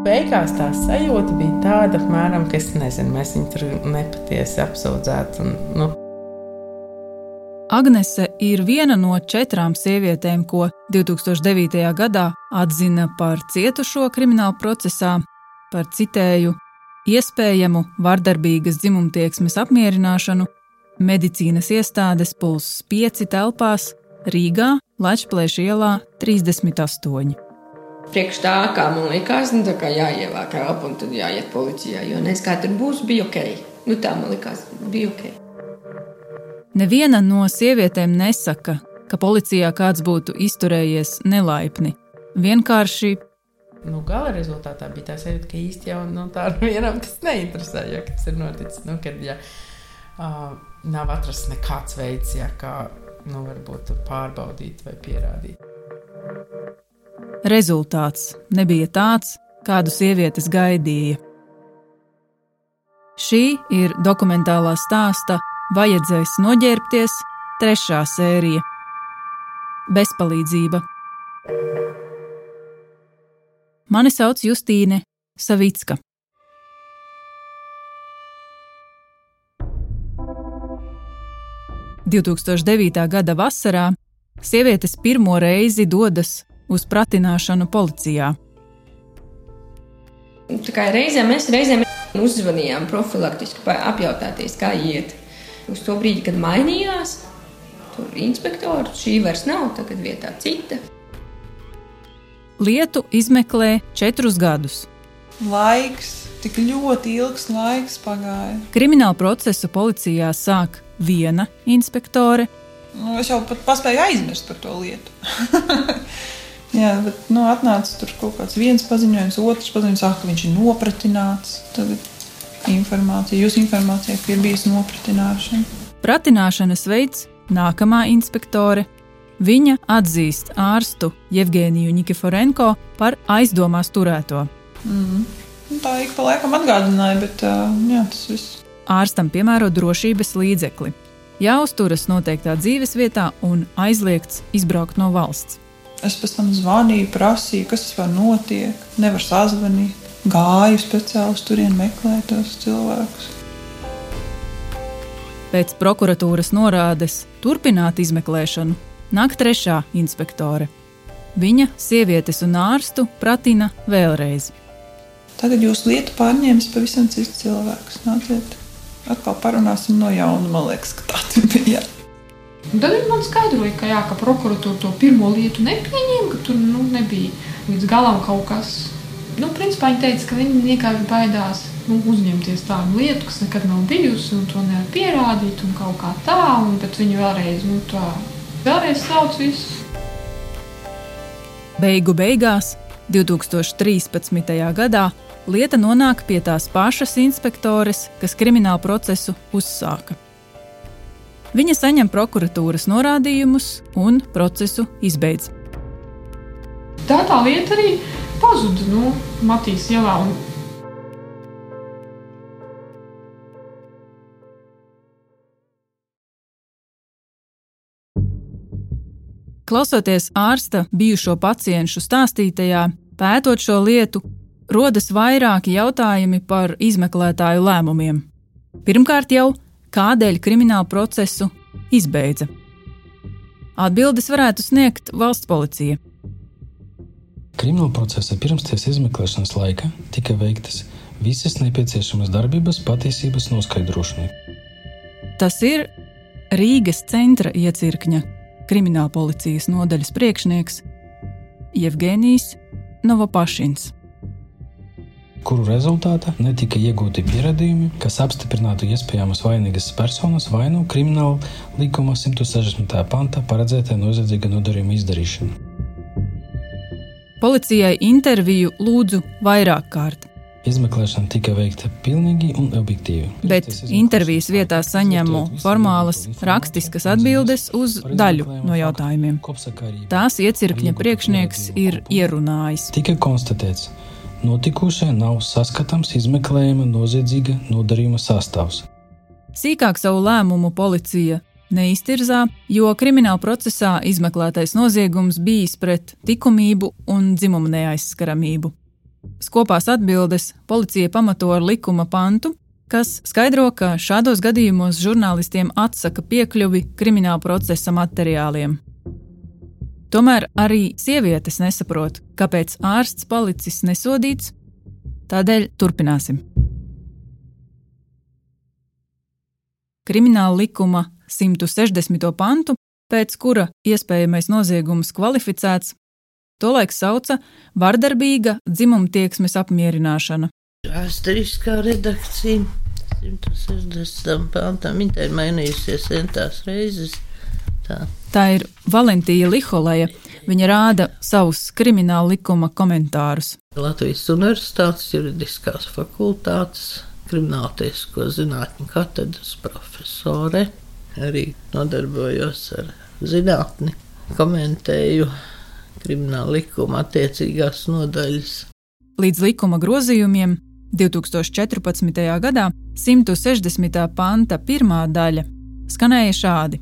Beigās tā sajūta bija tāda, apmēram, ka nezinu, mēs viņu tur nepatiesi apsūdzētu. Nu. Agnese ir viena no četrām sievietēm, ko 2009. gadā atzina par cietušo krimināla procesā, par citēju, iespējamu vardarbīgas dzimumtieksmes apmierināšanu medicīnas iestādes pulss 5 telpās Rīgā, Latvijas ielā 38. Priekš tā, kā man likās, nu, kā jāievāk elpa un tad jāiet policijā. Jo nezinu, kā tur būs, bija ok. Nu, tā man likās, bija ok. Neviena no sievietēm nesaka, ka policijā kāds būtu izturējies nelaipni. Vienkārši nu, gala rezultātā bija tā sajūta, ka īsti jau nu, tā vienam tas neinteresē, ja kas ir noticis. Nu, kad, ja, uh, nav atrasts nekāds veids, ja, kā nu, varbūt pārbaudīt vai pierādīt. Rezultāts nebija tāds, kādu sievietes gaidīja. Šī ir dokumentālā stāsta Vajadzēs noģērbties trešā sērija - Bezpalīdzība. Mani sauc Justīne Savicka. – 2009. gada vasarā sievietes pirmo reizi dodas uz pratināšanu policijā. Reizēm mēs reizēm uzzvanījām profilaktiski, apjautāties, kā iet. Uz to brīdi, kad mainījās, tur inspektori šī vairs nav, tagad vietā cita. Lietu izmeklē četrus gadus. Laiks, tik ļoti ilgs laiks pagāja. Kriminālu procesu policijā sāk viena inspektore. Nu, es jau pat paspēju aizmirst par to lietu. Jā, bet nu, atnāca tur kaut kāds viens paziņojums, otrs paziņojums, ah, ka viņš ir nopratināts. Tagad informācija, jūsu informācija, ka ir bijusi nopratināšana. Pratināšanas veids nākamā inspektore. Viņa atzīst ārstu Jevgeniju Nikiforenko par aizdomās turēto. Mm. Tā ik pa laikam atgādināja, bet jā, tas viss. Ārstam piemēro drošības līdzekli. Jāuzturas noteiktā dzīves vietā un aizliegts izbraukt no valsts. Es pēc tam zvanīju, prasīju, kas tas var notiek. Nevar sazvanīt. Gāju speciāli uz turieni meklēt tos cilvēkus. Pēc prokuratūras norādes turpināt izmeklēšanu nāk trešā inspektore. Viņa sievietes un ārstu pratina vēlreiz. Tagad jūs lietu pārņēmis pavisam cits cilvēks. Nāciet, atkal parunāsim no jauna. Man liekas, ka tā bija. Un tad viņi man skaidroja, ka, jā, ka prokuratūra to pirmo lietu nepieņēma, ka tur nu, nebija līdz galam kaut kas. Nu, principā viņi teica, ka viņi vienkārši baidās nu, uzņemties tādu lietu, kas nekad nav bijusi, un to nevar pierādīt, un kaut kā tā, un viņi vēlreiz, nu, tā, vēlreiz sauc visu. Beigu beigās, 2013. gadā, lieta nonāk pie tās pašas inspektores, kas kriminālu procesu uzsāka. Viņa saņem prokuratūras norādījumus un procesu izbeidz. Tā tā lieta arī pazuda nu, Matīs ielā. Un... Klausoties ārsta bijušo pacientu stāstītajā, pētot šo lietu, rodas vairāki jautājumi par izmeklētāju lēmumiem. Pirmkārt, jau kādēļ kriminālu procesu izbeidza. Atbildes varētu sniegt valsts policija. Krimināla procesa pirmstiesas izmeklēšanas laikā tika veiktas visas nepieciešamas darbības patiesības noskaidrošanai. Tas ir Rīgas centra iecirkņa krimināla policijas nodaļas priekšnieks Jevgenijs Novopašins kuru rezultātā netika iegūti pierādījumi, kas apstiprinātu iespējamas vainīgas personas vainu krimināla likuma 160. pantā paredzētā noziedzīga nodarījuma izdarīšanu. Policijai interviju lūdzu vairāk kārt. Izmeklēšana tika veikta pilnīgi un objektīvi. Bet intervijas vietā saņemu formālas rakstiskas atbildes uz daļu no jautājumiem. Tās iecirkņa priekšnieks ir ierunājis. Tika konstatēts, ka Notikušajā nav saskatāms izmeklējuma noziedzīga nodarījuma sastāvs. Sīkāk savu lēmumu policija neiztirzā, jo krimināla procesā izmeklētais noziegums bijis pret likumību un dzimumu neaizskaramību. Skopās atbildes policija pamato ar likuma pantu, kas skaidro, ka šādos gadījumos žurnālistiem atsaka piekļuvi krimināla procesa materiāliem. Tomēr arī sievietes nesaprot, kāpēc ārsts palicis nesodīts, tādēļ turpināsim. Krimināla likuma 160. pantu, pēc kura iespējamais noziegums kvalificēts, tolaik sauca vardarbīga dzimumtieksmes apmierināšana. Vēsturiskā redakcija 160. pantam ir mainījusies centās reizes. Tā. Tā ir Valentīna Liholēja. Viņa rāda savus krimināla likuma komentārus. Latvijas Universitātes juridiskās fakultātes krimināltisko zinātņu katedras profesore. Arī nodarbojos ar zinātni, komentēju krimināla likuma attiecīgās nodaļas. Līdz likuma grozījumiem 2014. gadā 160. panta pirmā daļa skanēja šādi: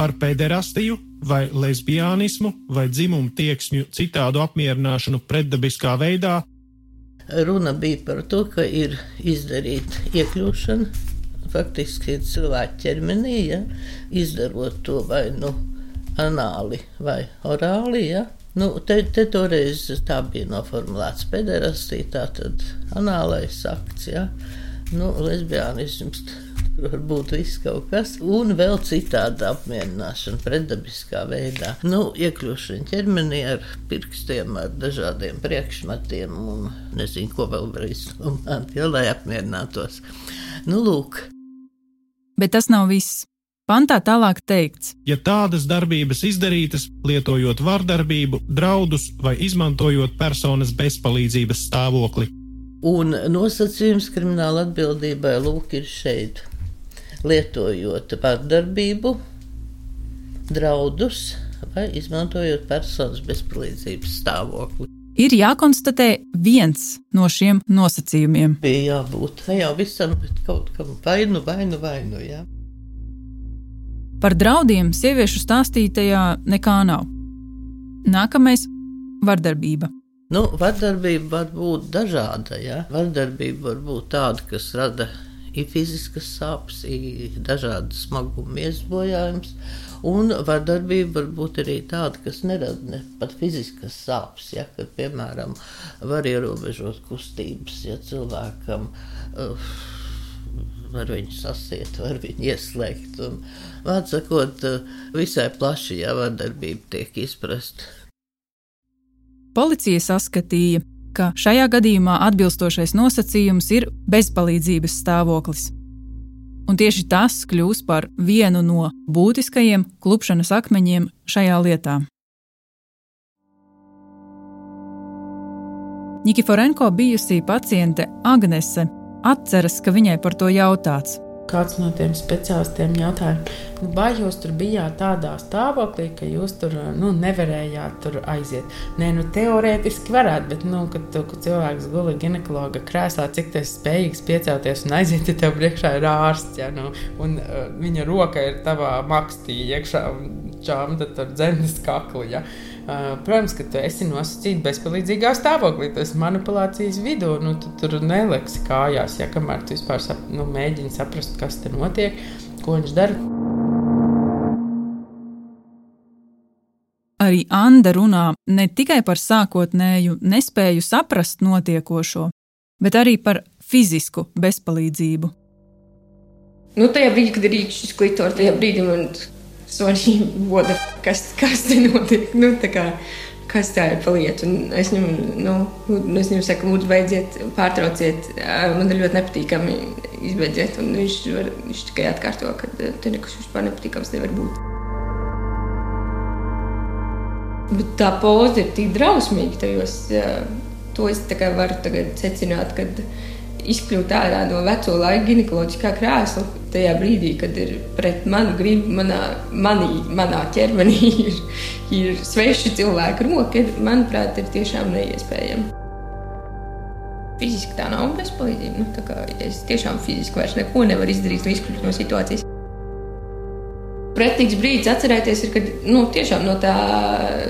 Par pederastiju vai lesbianismu vai dzimumu tieksmju citādu apmierināšanu pretdabiskā veidā. Runa bija par to, ka ir izdarīta iekļūšana faktiski cilvēka ķermenī, ja, izdarot to vai nu anāli vai orāli. Ja. Nu, te, te toreiz tā bija noformulēts pederastija, tā tad anālais akts, ja. Nu, lesbianisms var būt viss kaut kas, un vēl citāda apmierināšana pretdabiskā veidā. Nu, iekļūšana ķermenī ar pirkstiem, ar dažādiem priekšmetiem, un nezinu, ko vēl var izdomāt, jo, lai apmierinātos. Nu, lūk. Bet tas nav viss. Pantā tālāk teikts, ja tādas darbības izdarītas, lietojot vardarbību, draudus vai izmantojot personas bezpalīdzības stāvokli. Un nosacījums krimināla atbildībai lūk ir šeit. Lietojot vardarbību, draudus vai izmantojot personas bezpalīdzības stāvokli. Ir jākonstatē viens no šiem nosacījumiem. Bija jābūt ne jau visam, bet kaut kam vainu, vainu, vainu. Jā. Par draudiem sieviešu stāstītajā nekā nav. Nākamais - vardarbība. Nu, vardarbība var būt dažāda. Ja? Vardarbība var būt tāda, kas rada ir fiziskas sāpes, ir dažādas smaguma iesbojājums. Un vardarbība var būt arī tāda, kas nerada ne pat fiziskas sāpes, ja, kad, piemēram, var ierobežot kustības, ja cilvēkam uh, var viņu sasiet, var viņu ieslēgt. Vārds sakot, visai plaši jau vardarbība tiek izprasta. Policija saskatīja, ka šajā gadījumā atbilstošais nosacījums ir bezpalīdzības stāvoklis. Un tieši tas kļūs par vienu no būtiskajiem klupšanas akmeņiem šajā lietā. Nikiforenko bijusī paciente Agnese atceras, ka viņai par to jautāts. Kāds no tiem speciālistiem jautāja, nu, vai jūs tur bijāt tādā stāvoklī, ka jūs tur nu, nevarējāt tur aiziet? Nē, nu, teorētiski varētu, bet, nu, kad, kad cilvēks gulēja ginekologa krēslā, cik tas spējīgs piecelties un aiziet, ja tev priekšā ir ārsts, ja, nu, un uh, viņa roka ir tavā makstī iekšā un čāmta tur dzemdas kakli. Ja. Uh, protams, ka tu esi nosacīts bezpalīdzīgā stāvoklī, tas manipulācijas vidū. Nu, tu tur neliksi kājās, ja kamēr tu vispār sap, nu, mēģini saprast, kas te notiek, ko viņš dara. Arī Anna runā ne tikai par sākotnēju nespēju saprast notiekošo, bet arī par fizisku bezpalīdzību. Nu, tajā brīdī, kad ir rīkšķis šis klitors, tajā brīdī man svarīgi, kas, kas te notiek. Nu, kā, kas tā ir pa lietu? Un es viņam, nu, es viņam saku, lūdzu, beidziet, pārtrauciet. Man ir ļoti nepatīkami izbeidziet. Un viņš, var, viņš tikai atkārto, ka te nekas vispār nepatīkams nevar būt. Bet tā poza ir tik drausmīga tajos. To es varu secināt, kad izkļūt ārā no veco laiku ginekoloģiskā krēsla. Tajā brīdī, kad ir pret manu gribu, manā, manī, manā ķermenī ir, ir sveši cilvēki roka, manuprāt, ir tiešām neiespējami. Fiziski tā nav bezpalīdzība. Nu, kā, es tiešām fiziski vairs neko nevaru izdarīt, lai izkļūtu no situācijas. Pretīgs brīdis atcerēties, ir, kad nu, tiešām no tā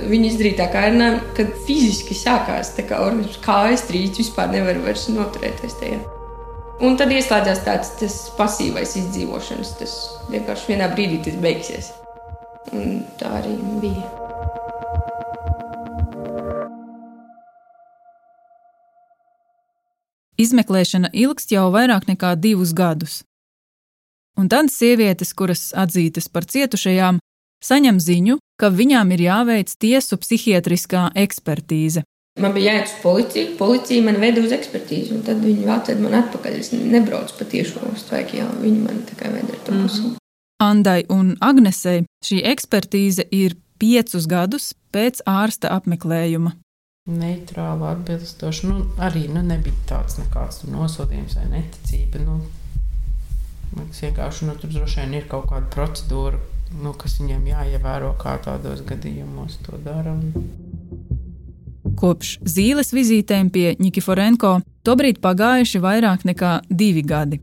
viņa izdarītā kārdinājuma, kad fiziski sākās tā kā organisms kājas trīc, vispār nevar vairs noturēties tajā. Un tad ieslēdzās tāds tas pasīvais izdzīvošanas, tas vienkārši vienā brīdī tas beigsies. Un tā arī bija. Izmeklēšana ilgst jau vairāk nekā divus gadus. Un tad sievietes, kuras atzītas par cietušajām, saņem ziņu, ka viņām ir jāveic tiesu psihiatriskā ekspertīze. Man bija jāiet uz policiju, policija man veda uz ekspertīzi, un tad viņi atveda man atpakaļ. Es nebraucu pa tiešo uz tvaiku, viņi man tā kā veda ar to pusi. Mm. Andai un Agnesei šī ekspertīze ir piecus gadus pēc ārsta apmeklējuma neitrāli, atbilstoši. Nu, arī nu, nebija tāds nekāds nosodījums vai neticība. Nu, Liekas, vienkārši nu, tur droši vien ir kaut kāda procedūra, nu, kas viņiem jāievēro, kā tādos gadījumos to dara. Kopš zīles vizītēm pie Nikiforenko tobrīd pagājuši vairāk nekā divi gadi.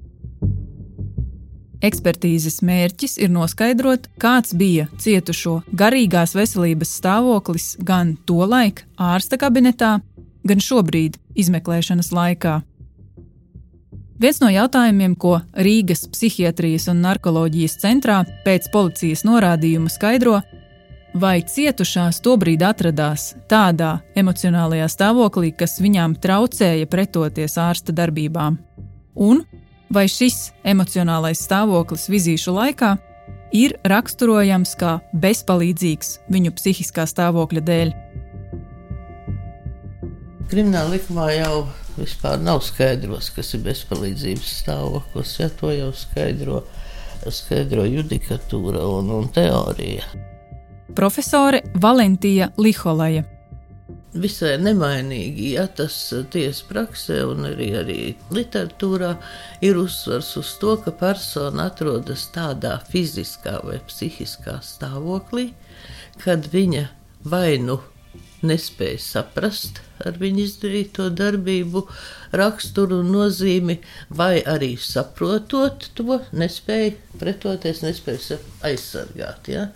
Ekspertīzes mērķis ir noskaidrot, kāds bija cietušo garīgās veselības stāvoklis gan tolaik ārsta kabinetā, gan šobrīd izmeklēšanas laikā. Viens no jautājumiem, ko Rīgas psihiatrijas un narkoloģijas centrā pēc policijas norādījuma skaidro, vai cietušās tobrīd atradās tādā emocionālajā stāvoklī, kas viņām traucēja pretoties ārsta darbībām, un vai šis emocionālais stāvoklis vizīšu laikā ir raksturojams kā bezpalīdzīgs viņu psihiskā stāvokļa dēļ. Krimināla likumā jau vispār nav skaidros, kas ir bezpalīdzības stāvoklis. Ja, to jau skaidro, skaidro judikatūra un, un teorija. Profesore Valentija Liholaja visai nemainīgi. Ja tas tiesas praksē un arī, arī literatūrā ir uzsvars uz to, ka persona atrodas tādā fiziskā vai psihiskā stāvoklī, kad viņa vai nu nespēja saprast ar viņu izdarīto darbību, raksturu un nozīmi, vai arī saprotot to, nespēja pretoties, nespēja aizsargāt. Ja?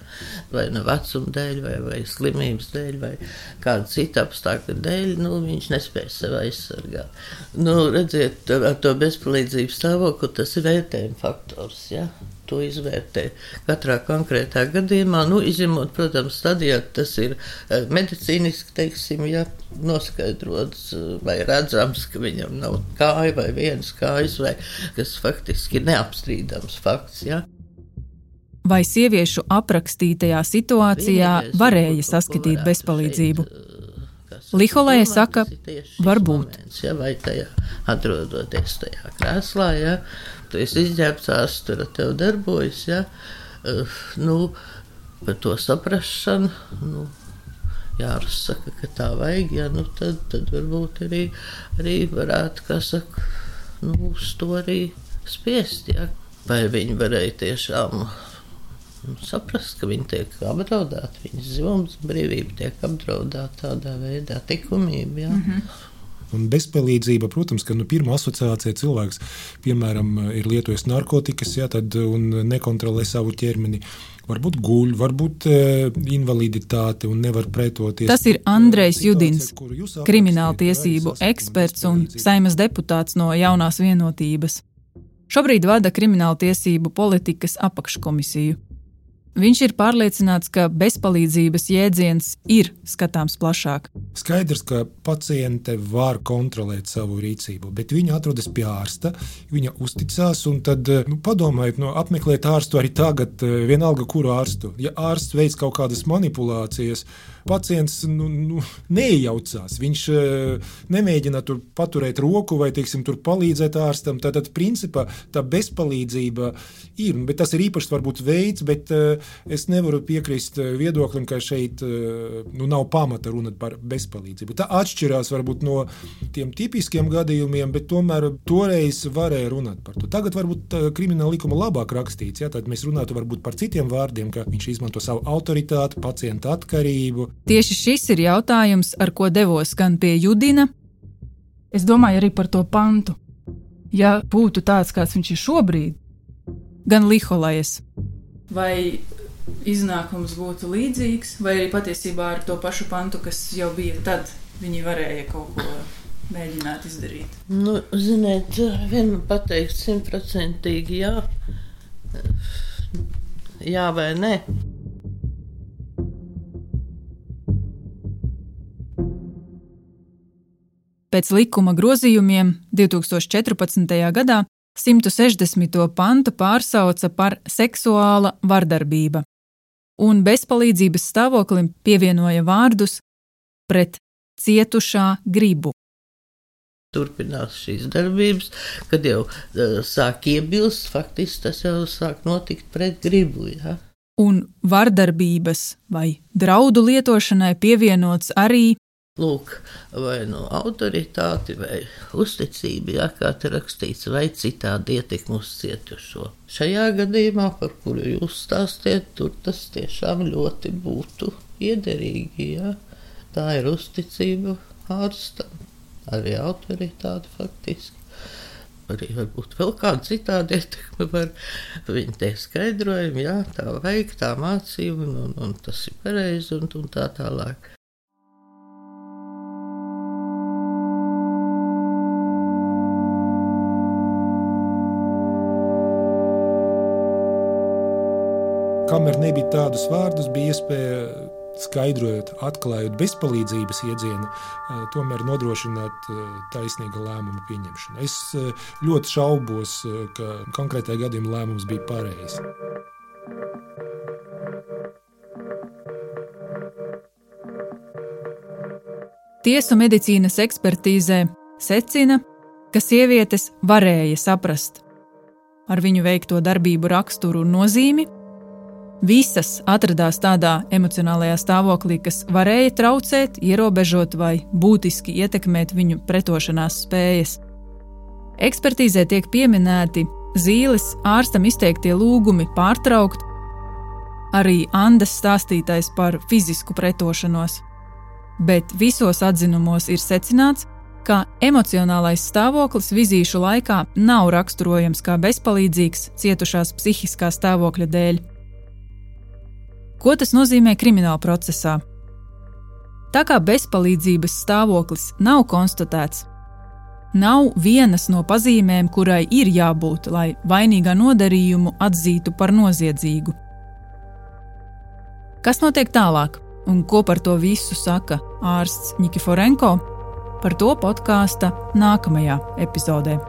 Vai no vecuma dēļ, vai, vai slimības dēļ, vai kāda cita apstākļa dēļ, nu, viņš nespēja sevi aizsargāt. Nu, redziet, ar to bezpalīdzības stāvokli tas ir vērtējuma faktors. Ja? to izvērtē katrā konkrētā gadījumā. Nu, izņemot, protams, stadijā tas ir eh, medicīniski, teiksim, ja noskaidrots eh, vai redzams, ka viņam nav kāja vai viens kājas, vai kas faktiski ir neapstrīdams fakts. Ja. Vai sieviešu aprakstītajā situācijā varēja saskatīt bezpalīdzību? Šeit, Liholēja saka, varbūt. Moments, ja, vai tajā atrodoties tajā krēslā, ja, tu esi izģērbts ārstu, ar tevi darbojas, ja, uh, nu, par to saprašanu, nu, jārasaka, ka tā vajag, ja, nu, tad, tad varbūt arī, arī varētu, kā saka, nu, uz to arī spiest, ja. Vai viņi varēja tiešām Nu, saprast, ka viņi tiek apdraudēti, viņas zivs brīvība tiek apdraudēta tādā veidā, likumība. Mm -hmm. Un bezpalīdzība, protams, ka nu, pirmā asociācija cilvēks, piemēram, ir lietojis narkotikas, ja, tad, un nekontrolē savu ķermeni. Varbūt guļ, varbūt e, invaliditāte un nevar pretoties. Tas ir Andrejs Judins, krimināla tiesību eksperts un saimas deputāts no jaunās vienotības. Šobrīd vada krimināla tiesību politikas apakškomisiju. Viņš ir pārliecināts, ka bezpalīdzības jēdziens ir skatāms plašāk. Skaidrs, ka paciente var kontrolēt savu rīcību, bet viņa atrodas pie ārsta, viņa uzticās. Tad nu, padomājiet, no, apmeklēt ārstu arī tagad, eh, vienalga, kuru ārstu. Ja ārsts veids kaut kādas manipulācijas, pacients nu, nu, neiejaucās. Viņš uh, nemēģina tur paturēt roku vai teiksim, palīdzēt ārstam. Tad, tad principā, tā bezpalīdzība ir. Bet tas ir īpašs varbūt veids, bet uh, es nevaru piekrist eh, viedoklim, ka šeit nu, nav pamata runāt par bezpalīdzību. Tā atšķirās varbūt no tiem tipiskiem gadījumiem, bet tomēr toreiz varēja runāt par to. Tagad varbūt krimināla likuma labāk rakstīts, ja tad mēs runātu par citiem vārdiem, ka viņš izmanto savu autoritāti, pacienta atkarību, Tieši šis ir jautājums, ar ko devos gan pie Judina. Es domāju arī par to pantu. Ja būtu tāds, kāds viņš ir šobrīd, gan Liholais. Vai iznākums būtu līdzīgs, vai arī patiesībā ar to pašu pantu, kas jau bija tad, viņi varēja kaut ko mēģināt izdarīt? Nu, ziniet, vienam pateikt simtprocentīgi jā, jā vai nē. Pēc likuma grozījumiem 2014. gadā 160. pantu pārsauca par seksuāla vardarbība, un bezpalīdzības stāvoklim pievienoja vārdus pret cietušā gribu. Turpinās šīs darbības, kad jau uh, sāk iebilst, faktiski tas jau sāk notikt pret gribu. Ja? Un vardarbības vai draudu lietošanai pievienots arī Lūk, vai no autoritāti, vai uzticība, jā, kā te rakstīts, vai citādi ietekmi uz cietušo. Šajā gadījumā, par kuru jūs stāstiet, tur tas tiešām ļoti būtu iederīgi. Jā. Tā ir uzticība ārstam, arī autoritāte faktiski. Arī varbūt vēl kāda citāda ietekme var viņa te skaidrojumu, jā, tā vajag, tā mācība, un, un, un tas ir pareizi, un, un tā tālāk. Kamēr nebija tādus vārdus, bija iespēja skaidrojot, atklājot bezpalīdzības iedzienu, eh, tomēr nodrošināt eh, taisnīga lēmuma pieņemšanu. Es eh, ļoti šaubos, ka konkrētajā gadījumā lēmums bija pareizs. Tiesu medicīnas ekspertīzē secina, ka sievietes varēja saprast ar viņu veikto darbību raksturu un nozīmi, Visas atradās tādā emocionālajā stāvoklī, kas varēja traucēt, ierobežot vai būtiski ietekmēt viņu pretošanās spējas. Ekspertīzē tiek pieminēti zīles ārstam izteiktie lūgumi pārtraukt, arī Andas stāstītais par fizisku pretošanos. Bet visos atzinumos ir secināts, ka emocionālais stāvoklis vizīšu laikā nav raksturojams kā bezpalīdzīgs cietušās psihiskā stāvokļa dēļ. Ko tas nozīmē krimināla procesā? Tā kā bezpalīdzības stāvoklis nav konstatēts, nav vienas no pazīmēm, kurai ir jābūt, lai vainīgā nodarījumu atzītu par noziedzīgu. Kas notiek tālāk, un ko par to visu saka ārsts Nikiforenko? Par to podkāsta nākamajā epizodē.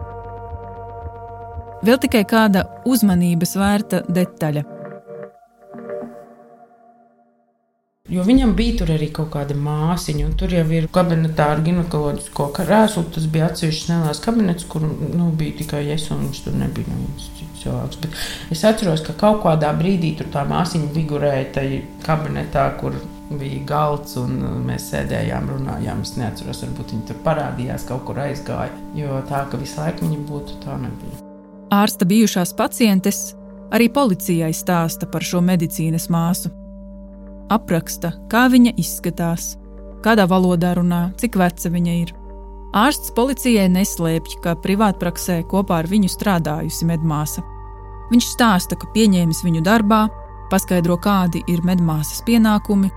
Vēl tikai kāda uzmanības vērta detaļa. Jo viņam bija tur arī kaut kāda māsiņa, un tur jau ir kabinetā ar ginekoloģisko krēslu. Tas bija atsevišķs neliels kabinets, kur nu, bija tikai es, un viņš tur nebija neviens cits cilvēks. Bet es atceros, ka kaut kādā brīdī tur tā māsiņa figurēja tajā kabinetā, kur bija galds, un mēs sēdējām, runājām. Es neatceros, varbūt viņi tur parādījās, kaut kur aizgāja. Jo tā, ka visu laiku viņi būtu, tā nebija. Ārsta bijušās pacientes arī policijai stāsta par šo medicīnas māsu apraksta, kā viņa izskatās, kādā valodā runā, cik veca viņa ir. Ārsts policijai neslēpj, ka privātpraksē kopā ar viņu strādājusi medmāsa. Viņš stāsta, ka pieņēmis viņu darbā, paskaidro, kādi ir medmāsas pienākumi,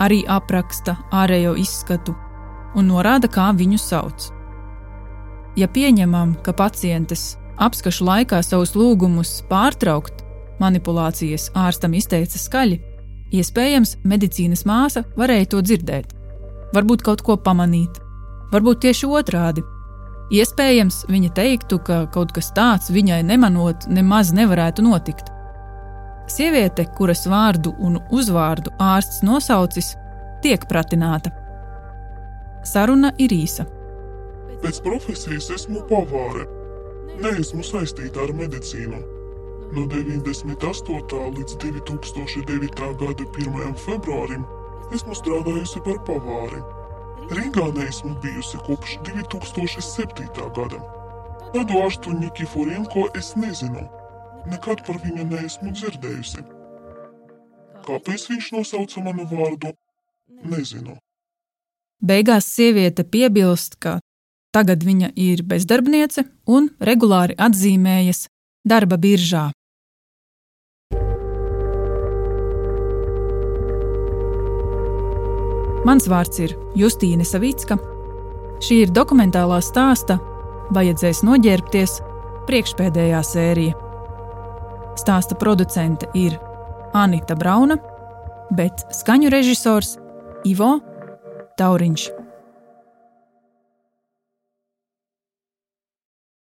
arī apraksta ārējo izskatu un norāda, kā viņu sauc. Ja pieņemam, ka pacientes apskašu laikā savus lūgumus pārtraukt, manipulācijas ārstam izteica skaļi, Iespējams, medicīnas māsa varēja to dzirdēt, varbūt kaut ko pamanīt, varbūt tieši otrādi. Iespējams, viņa teiktu, ka kaut kas tāds viņai nemanot, nemaz nevarētu notikt. Sieviete, kuras vārdu un uzvārdu ārsts nosaucis, tiek pratināta. Saruna ir īsa. Pēc profesijas esmu pavāre. Neesmu saistīta ar medicīnu. No 98. līdz 2009. gada 1. februārim esmu strādājusi par pavāri. Rīgā neesmu bijusi kopš 2007. gada. Tādu ārstu Nikiforenko es nezinu. Nekad par viņu neesmu dzirdējusi. Kāpēc viņš nosauca manu vārdu? Nezinu. Beigās sieviete piebilst, ka tagad viņa ir bezdarbniece un regulāri atzīmējas darba biržā. Mans vārds ir Justīne Savicka. Šī ir dokumentālā stāsta Vajadzēs noģērbties priekšpēdējā sērija. Stāsta producente ir Anita Brauna, bet skaņu režisors Ivo Tauriņš.